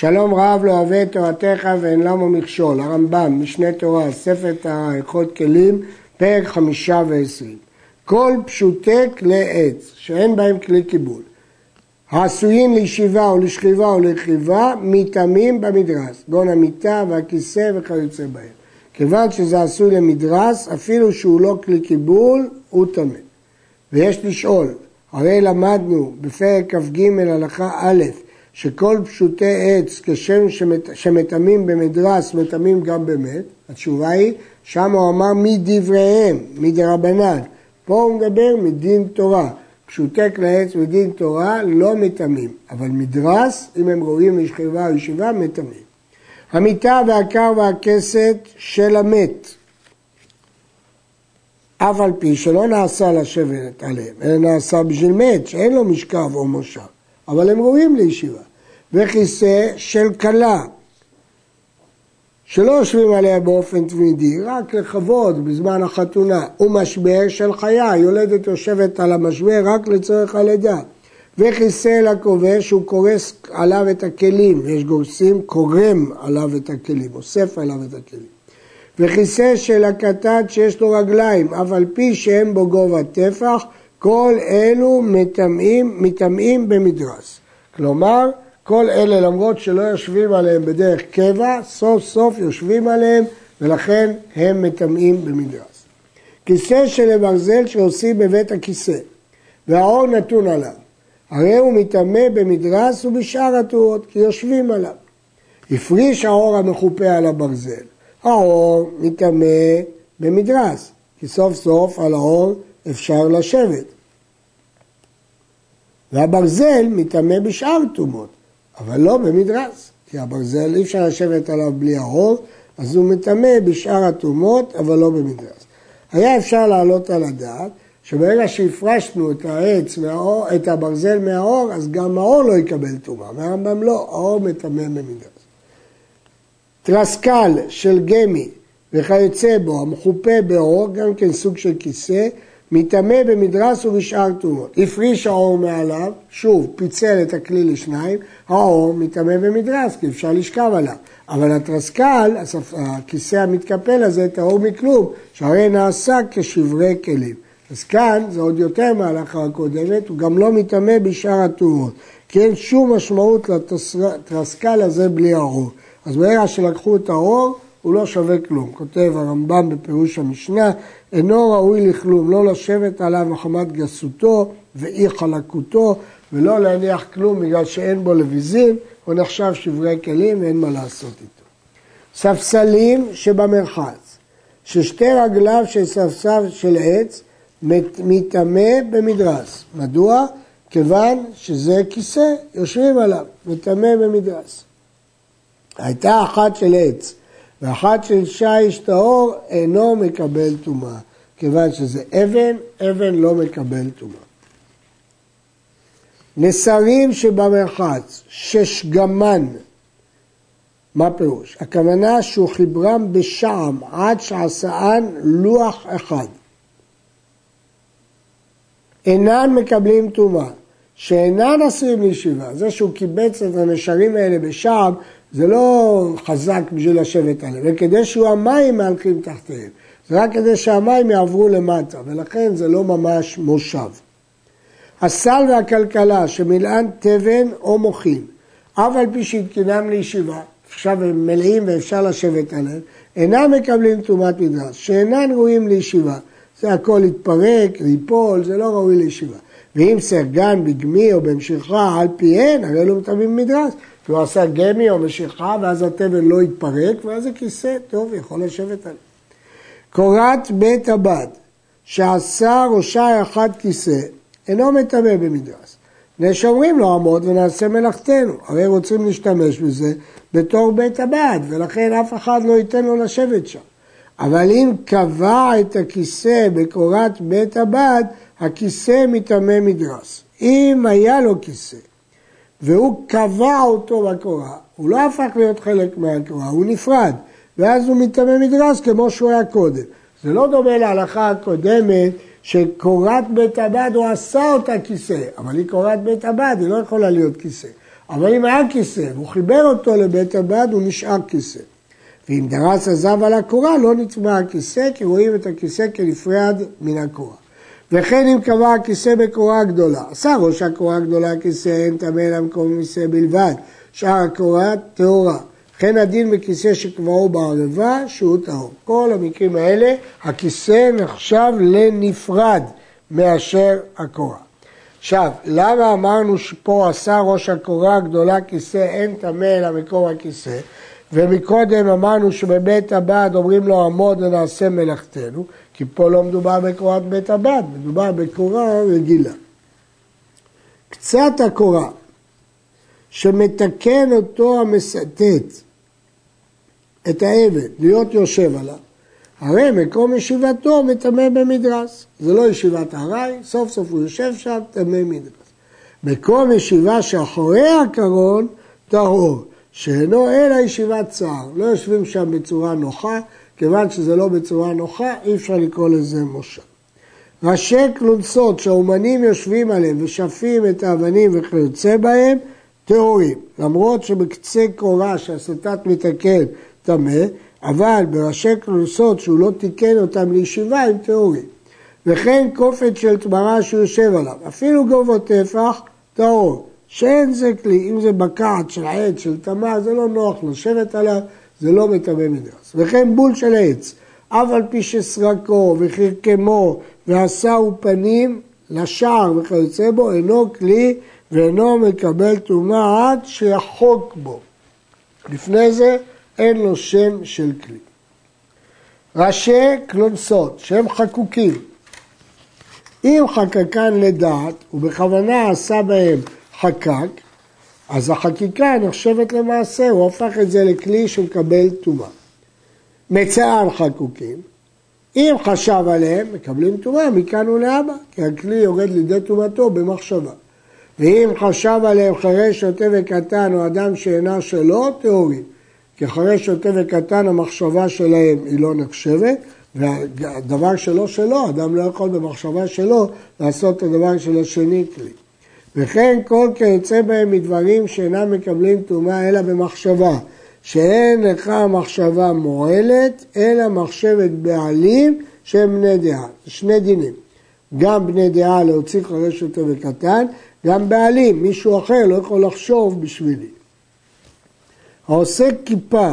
שלום רב לא אוהב את תורתך ואין למה מכשול, הרמב"ם, משנה תורה, ספר טהרה, הלכות כלים, פרק חמישה ועשרים. כל פשוטי כלי עץ שאין בהם כלי קיבול, העשויים לישיבה או לשכיבה או לרכיבה, מטמאים במדרס, גון המיטה והכיסא וכיוצא בהם. כיוון שזה עשוי למדרס, אפילו שהוא לא כלי קיבול, הוא טמא. ויש לשאול, הרי למדנו בפרק כ"ג הלכה א', שכל פשוטי עץ כשם שמטמאים במדרס, מטמאים גם במת, התשובה היא, שם הוא אמר מדבריהם, מדרבנן. פה הוא מדבר מדין תורה. פשוטי כלי עץ ודין תורה לא מטמאים, אבל מדרס, אם הם ראויים לשכיבה או ישיבה, מטמאים. המיטה והקר והכסת של המת, אף על פי שלא נעשה לשבת עליהם, אלא נעשה בשביל מת, שאין לו משכב או מושב, אבל הם ראויים לישיבה. וכיסא של כלה, שלא יושבים עליה באופן תמידי, רק לכבוד בזמן החתונה, ומשבר של חיה, יולדת יושבת על המשבר רק לצורך הלידה. וכיסא לכובש הוא קורס עליו את הכלים, יש גורסים קורם עליו את הכלים, אוסף עליו את הכלים. וכיסא של הקטן שיש לו רגליים, אף על פי שאין בו גובה טפח, כל אלו מטמאים, במדרס. כלומר, כל אלה למרות שלא יושבים עליהם בדרך קבע, סוף סוף יושבים עליהם ולכן הם מטמאים במדרס. כיסא של הברזל שעושים בבית הכיסא והאור נתון עליו, הרי הוא מטמא במדרס ובשאר התאורות כי יושבים עליו. הפריש האור המחופה על הברזל, האור מטמא במדרס, כי סוף סוף על האור אפשר לשבת. והברזל מטמא בשאר טומאות, אבל לא במדרס, כי הברזל אי אפשר לשבת עליו בלי האור, אז הוא מטמא בשאר הטומאות, אבל לא במדרס. היה אפשר להעלות על הדעת שברגע שהפרשנו את העץ, מהאור, את הברזל מהאור, אז גם האור לא יקבל טומאה, והרמב"ם לא, האור מטמא במדרס. טרסקל של גמי וכיוצא בו, המחופה באור, גם כן סוג של כיסא, מטמא במדרס ובשאר תרומות. הפריש האור מעליו, שוב, פיצל את הכלי לשניים, האור מטמא במדרס, כי אפשר לשכב עליו. אבל התרסקל, הכיסא המתקפל הזה, טהור מכלום, שהרי נעשה כשברי כלים. אז כאן זה עוד יותר מההלכה הקודמת, הוא גם לא מטמא בשאר התרומות, כי אין שום משמעות לתרסקל הזה בלי האור. אז ברגע שלקחו את האור, הוא לא שווה כלום. כותב הרמב"ם בפירוש המשנה, אינו ראוי לכלום, לא לשבת עליו מחמת גסותו ואי חלקותו, ולא להניח כלום בגלל שאין בו לביזים, הוא נחשב שברי כלים ואין מה לעשות איתו. ספסלים שבמרחץ, ששתי רגליו של ספסל של עץ מטמא במדרס. מדוע? כיוון שזה כיסא, יושבים עליו, מטמא במדרס. הייתה אחת של עץ ואחת של שיש טהור אינו מקבל טומאה. כיוון שזה אבן, אבן לא מקבל טומאה. נסרים שבמרחץ, ששגמן, מה פירוש? הכוונה שהוא חיברם בשעם עד שעשאן לוח אחד. אינן מקבלים טומאה, שאינן עשויים לישיבה. זה שהוא קיבץ את הנשרים האלה בשעם, זה לא חזק בשביל לשבת עליהם, וכדי שהוא המים מהלכים תחתיהם. זה רק כדי שהמים יעברו למטה, ולכן זה לא ממש מושב. הסל והכלכלה שמילאן תבן או מוחין, אף על פי שהתקינם לישיבה, עכשיו הם מלאים ואפשר לשבת עליהם, אינם מקבלים טומאת מדרש, שאינן ראויים לישיבה. זה הכל יתפרק, ייפול, זה לא ראוי לישיבה. ואם סרגן בגמי או במשיכה על פיהן, הרי לא מטמאים מדרש. כי הוא עשה גמי או משיכה, ואז התבן לא יתפרק, ואז זה כיסא, טוב, יכול לשבת עליו. קורת בית הבד, שעשה ראשה אחד כיסא, אינו מטמא במדרס. מפני שאומרים לו עמוד ונעשה מלאכתנו, הרי רוצים להשתמש בזה בתור בית הבד, ולכן אף אחד לא ייתן לו לשבת שם. אבל אם קבע את הכיסא בקורת בית הבד, הכיסא מטמא מדרס. אם היה לו כיסא והוא קבע אותו בקורה, הוא לא הפך להיות חלק מהקורה, הוא נפרד, ואז הוא מטמא מדרס כמו שהוא היה קודם. זה לא דומה להלכה הקודמת שקורת בית הבד הוא עשה אותה כיסא, אבל היא קורת בית הבד, היא לא יכולה להיות כיסא. אבל אם היה כיסא והוא חיבר אותו לבית הבד, הוא נשאר כיסא. ואם דרס הזב על הקורה, לא נצבע הכיסא, כי רואים את הכיסא כנפרד מן הקורה. וכן אם קבע הכיסא בקורה גדולה, עשה ראש הקורה הגדולה כיסא, אין טמא למקום כיסא בלבד, שאר הקורה טהורה. וכן הדין בכיסא שקבעו בערבה, שהוא טהור. כל המקרים האלה, הכיסא נחשב לנפרד מאשר הקורה. עכשיו, למה אמרנו שפה עשה ראש הקורה הגדולה כיסא, אין טמא אלא מקום הכיסא? ומקודם אמרנו שבבית הבד אומרים לו עמוד ונעשה מלאכתנו, כי פה לא מדובר בקורת בית הבד, מדובר בקורה רגילה. קצת הקורה שמתקן אותו המסתת את העבד להיות יושב עליו, הרי מקום ישיבתו מטמא במדרס. זה לא ישיבת ארעי, סוף סוף הוא יושב שם, טמא מדרס. מקום ישיבה שאחורי הקרון, טהור. שאינו אלא ישיבת צער. לא יושבים שם בצורה נוחה, כיוון שזה לא בצורה נוחה, אי אפשר לקרוא לזה מושב. ראשי קלונסות שהאומנים יושבים עליהם ושפים את האבנים וכיוצא בהם, טהורים. למרות שבקצה קורה שהסטת מתקן טמא, אבל בראשי קלונסות שהוא לא תיקן אותם לישיבה הם טהורים. וכן כופת של תמרה שהוא יושב עליו, אפילו גובות טפח, טהור. שאין זה כלי, אם זה בקעת של עץ, של תמר, זה לא נוח לשבת עליו, זה לא מטמא מדרס. וכן בול של עץ, אף על פי שסרקו וחרקמו ועשהו פנים לשער וכיוצא בו, אינו כלי ואינו מקבל טומאה עד שיחוק בו. לפני זה אין לו שם של כלי. ראשי קלונסות שהם חקוקים, אם חקקן לדעת ובכוונה עשה בהם חקק, אז החקיקה נחשבת למעשה, הוא הפך את זה לכלי שמקבל טומאה. מצען חקוקים, אם חשב עליהם, מקבלים טומאה מכאן ולהבא, כי הכלי יורד לידי טומאתו במחשבה. ואם חשב עליהם חירש, שוטה וקטן או אדם שאינה שלו, טהורים. כי חירש, שוטה וקטן, המחשבה שלהם היא לא נחשבת, והדבר שלו שלו, אדם לא יכול במחשבה שלו לעשות את הדבר של השני כלי. וכן כל כיוצא בהם מדברים שאינם מקבלים טומאה אלא במחשבה, שאין לך מחשבה מועלת, אלא מחשבת בעלים שהם בני דעה. שני דינים. גם בני דעה להוציא חרש יותר וקטן, גם בעלים, מישהו אחר לא יכול לחשוב בשבילי. העושה כיפה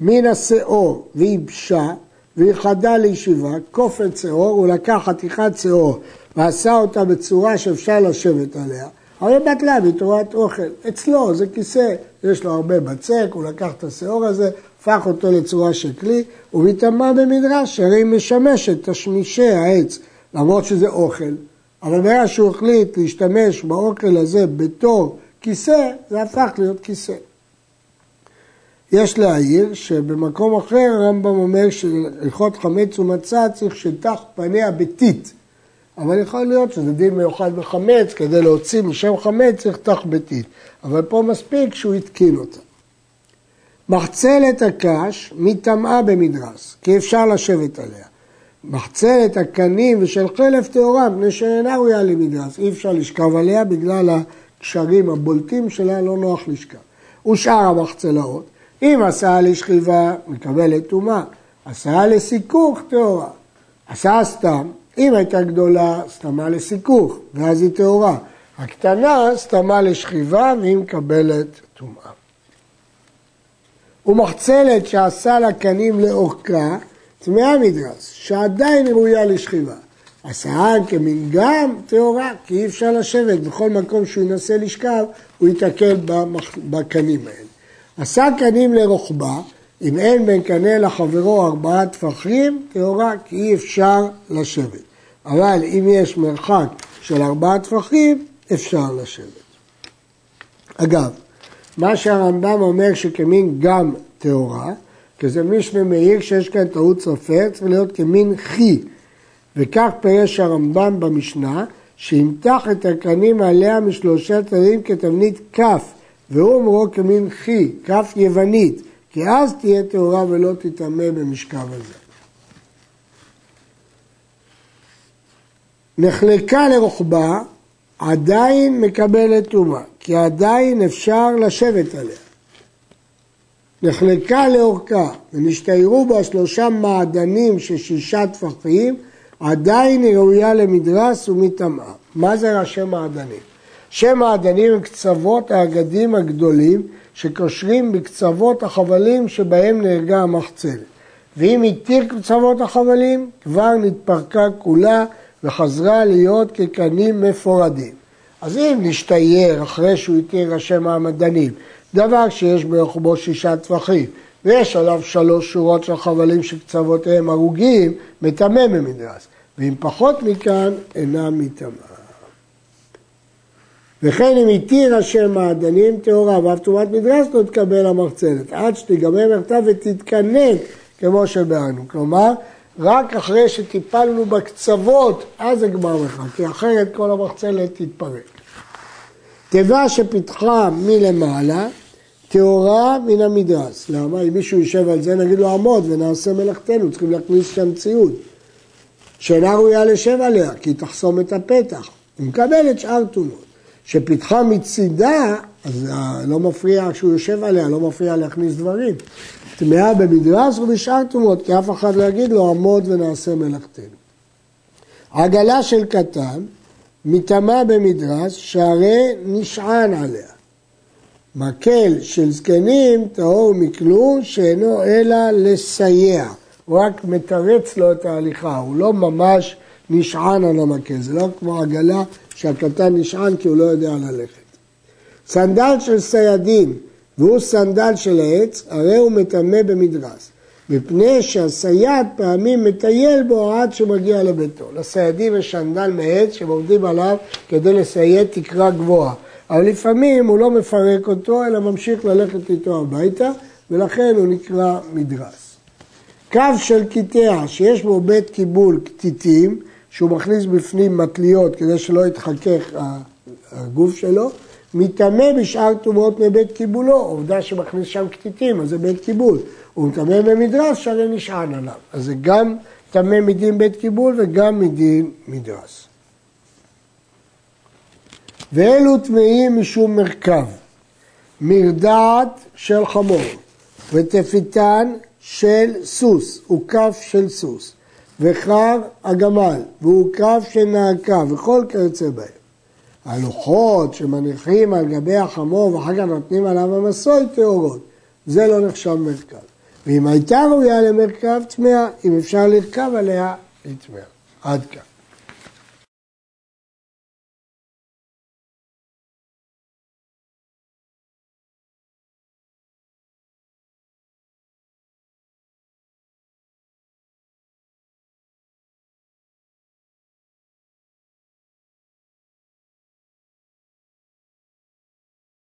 מן השאור וייבשה וייחדה לישיבה, כופת שאור, הוא לקח חתיכת שאור ועשה אותה בצורה שאפשר לשבת עליה, הרי בטלה בתורת אוכל. אצלו זה כיסא, יש לו הרבה בצק, הוא לקח את השאור הזה, הפך אותו לצורה של כלי, ומטמא במדרש, הרי היא משמשת תשמישי העץ, למרות שזה אוכל, אבל ברגע שהוא החליט להשתמש באוכל הזה בתור כיסא, זה הפך להיות כיסא. יש להעיר שבמקום אחר הרמב"ם אומר שהלכות חמץ ומצה צריך שטח פניה בטיט. אבל יכול להיות שזה דין מיוחד בחמץ, כדי להוציא משם חמץ צריך תח ביתית. אבל פה מספיק שהוא התקין אותה. מחצלת הקש מטמאה במדרס, כי אפשר לשבת עליה. מחצלת הקנים ושל חלף טהורה, מפני שאינה ראויה למדרס, אי אפשר לשכב עליה בגלל הקשרים הבולטים שלה, לא נוח לשכב. ושאר המחצלאות, אם עשה לשכיבה, מקבלת טומאה, עשה לסיכוך טהורה, עשה סתם, אם הייתה גדולה, סתמה לסיכוך, ואז היא טהורה. הקטנה, סתמה לשכיבה, והיא מקבלת טומאה. ומחצלת שעשה לה קנים לאורכה, טמאה מדרס, שעדיין ראויה לשכיבה. עשאה כמנגם טהורה, כי אי אפשר לשבת, בכל מקום שהוא ינסה לשכב, הוא ייתקל בקנים האלה. עשה קנים לרוחבה, אם אין בין קנה לחברו ארבעה טפחים, טהורה, כי אי אפשר לשבת. אבל אם יש מרחק של ארבעה טפחים, אפשר לשבת. אגב, מה שהרמב"ם אומר שכמין גם טהורה, כי זה משנה מאיר שיש כאן טעות סופר, צריך להיות כמין חי. וכך פירש הרמב"ם במשנה, שימתח את הקרנים עליה משלושה תרים כתבנית כף, והוא אומרו כמין חי, כף יוונית, כי אז תהיה טהורה ולא תטמא במשכב הזה. נחלקה לרוחבה, עדיין מקבלת טומאה. כי עדיין אפשר לשבת עליה. נחלקה לאורכה ונשתיירו בה שלושה מעדנים של שישה טפחים, עדיין היא ראויה למדרס ומטמאה. מה זה ראשי מעדנים? ראשי מעדנים הם קצוות האגדים הגדולים שקושרים בקצוות החבלים שבהם נהרגה המחצלת. ואם התיר קצוות החבלים, כבר נתפרקה כולה וחזרה להיות כקנים מפורדים. אז אם נשתייר אחרי שהוא התיר ראשי מעמדנים, דבר שיש ברוחבו שישה טפחים, ויש עליו שלוש שורות של חבלים שקצוותיהם הרוגים, מטמא ממדרס. ואם פחות מכאן, אינה מטמאה. וכן אם התיר השם מעדנים טהורה ואף תרומת מדרס לא תקבל המחצלת, עד שתיגמר מרתה ותתקנן כמו שביארנו. כלומר, רק אחרי שטיפלנו בקצוות, אז זה גמר לך, כי אחרת כל המחצלת תתפרק. תיבה שפיתחה מלמעלה, טהורה מן המדרס. למה? אם מישהו יושב על זה, נגיד לו עמוד ונעשה מלאכתנו, צריכים להכניס שם ציוד. שאינה ראויה לשב עליה, כי היא תחסום את הפתח. היא מקבלת שאר טומאות. שפיתחה מצידה, אז לא מפריע כשהוא יושב עליה, לא מפריע להכניס דברים. טמאה במדרס ובשאר טומאות, כי אף אחד לא יגיד לו עמוד ונעשה מלאכתנו. עגלה של קטן, מטמא במדרס, שהרי נשען עליה. מקל של זקנים טהור מכלום שאינו אלא לסייע. הוא רק מתרץ לו את ההליכה, הוא לא ממש נשען על המקל, זה לא כמו עגלה שהקטן נשען כי הוא לא יודע ללכת. סנדל של סיידים והוא סנדל של העץ, הרי הוא מטמא במדרס. מפני שהסייד פעמים מטייל בו עד שמגיע לביתו. לסיידים יש סנדל מעץ שהם עומדים עליו כדי לסייד תקרה גבוהה. אבל לפעמים הוא לא מפרק אותו, אלא ממשיך ללכת איתו הביתה, ולכן הוא נקרא מדרס. קו של קיטע שיש בו בית קיבול קטיטים, שהוא מכניס בפנים מטליות כדי שלא יתחכך הגוף שלו, מטמא בשאר טומאות מבית קיבולו, עובדה שמכניס שם קטיטים, אז זה בית קיבול. הוא מטמא במדרס שהרי נשען עליו. אז זה גם טמא מדין בית קיבול וגם מדין מדרס. ואלו טמאים משום מרכב, מרדעת של חמור, ותפיתן של סוס, וכף של סוס, וחר הגמל, כף של נעקה, וכל כיוצא בהם. הלוחות שמניחים על גבי החמור ואחר כך נותנים עליו המסוי טהורות, זה לא נחשב מרכב. ואם הייתה ראויה למרכב, טמאה, אם אפשר לרכב עליה, היא טמאה. עד כאן.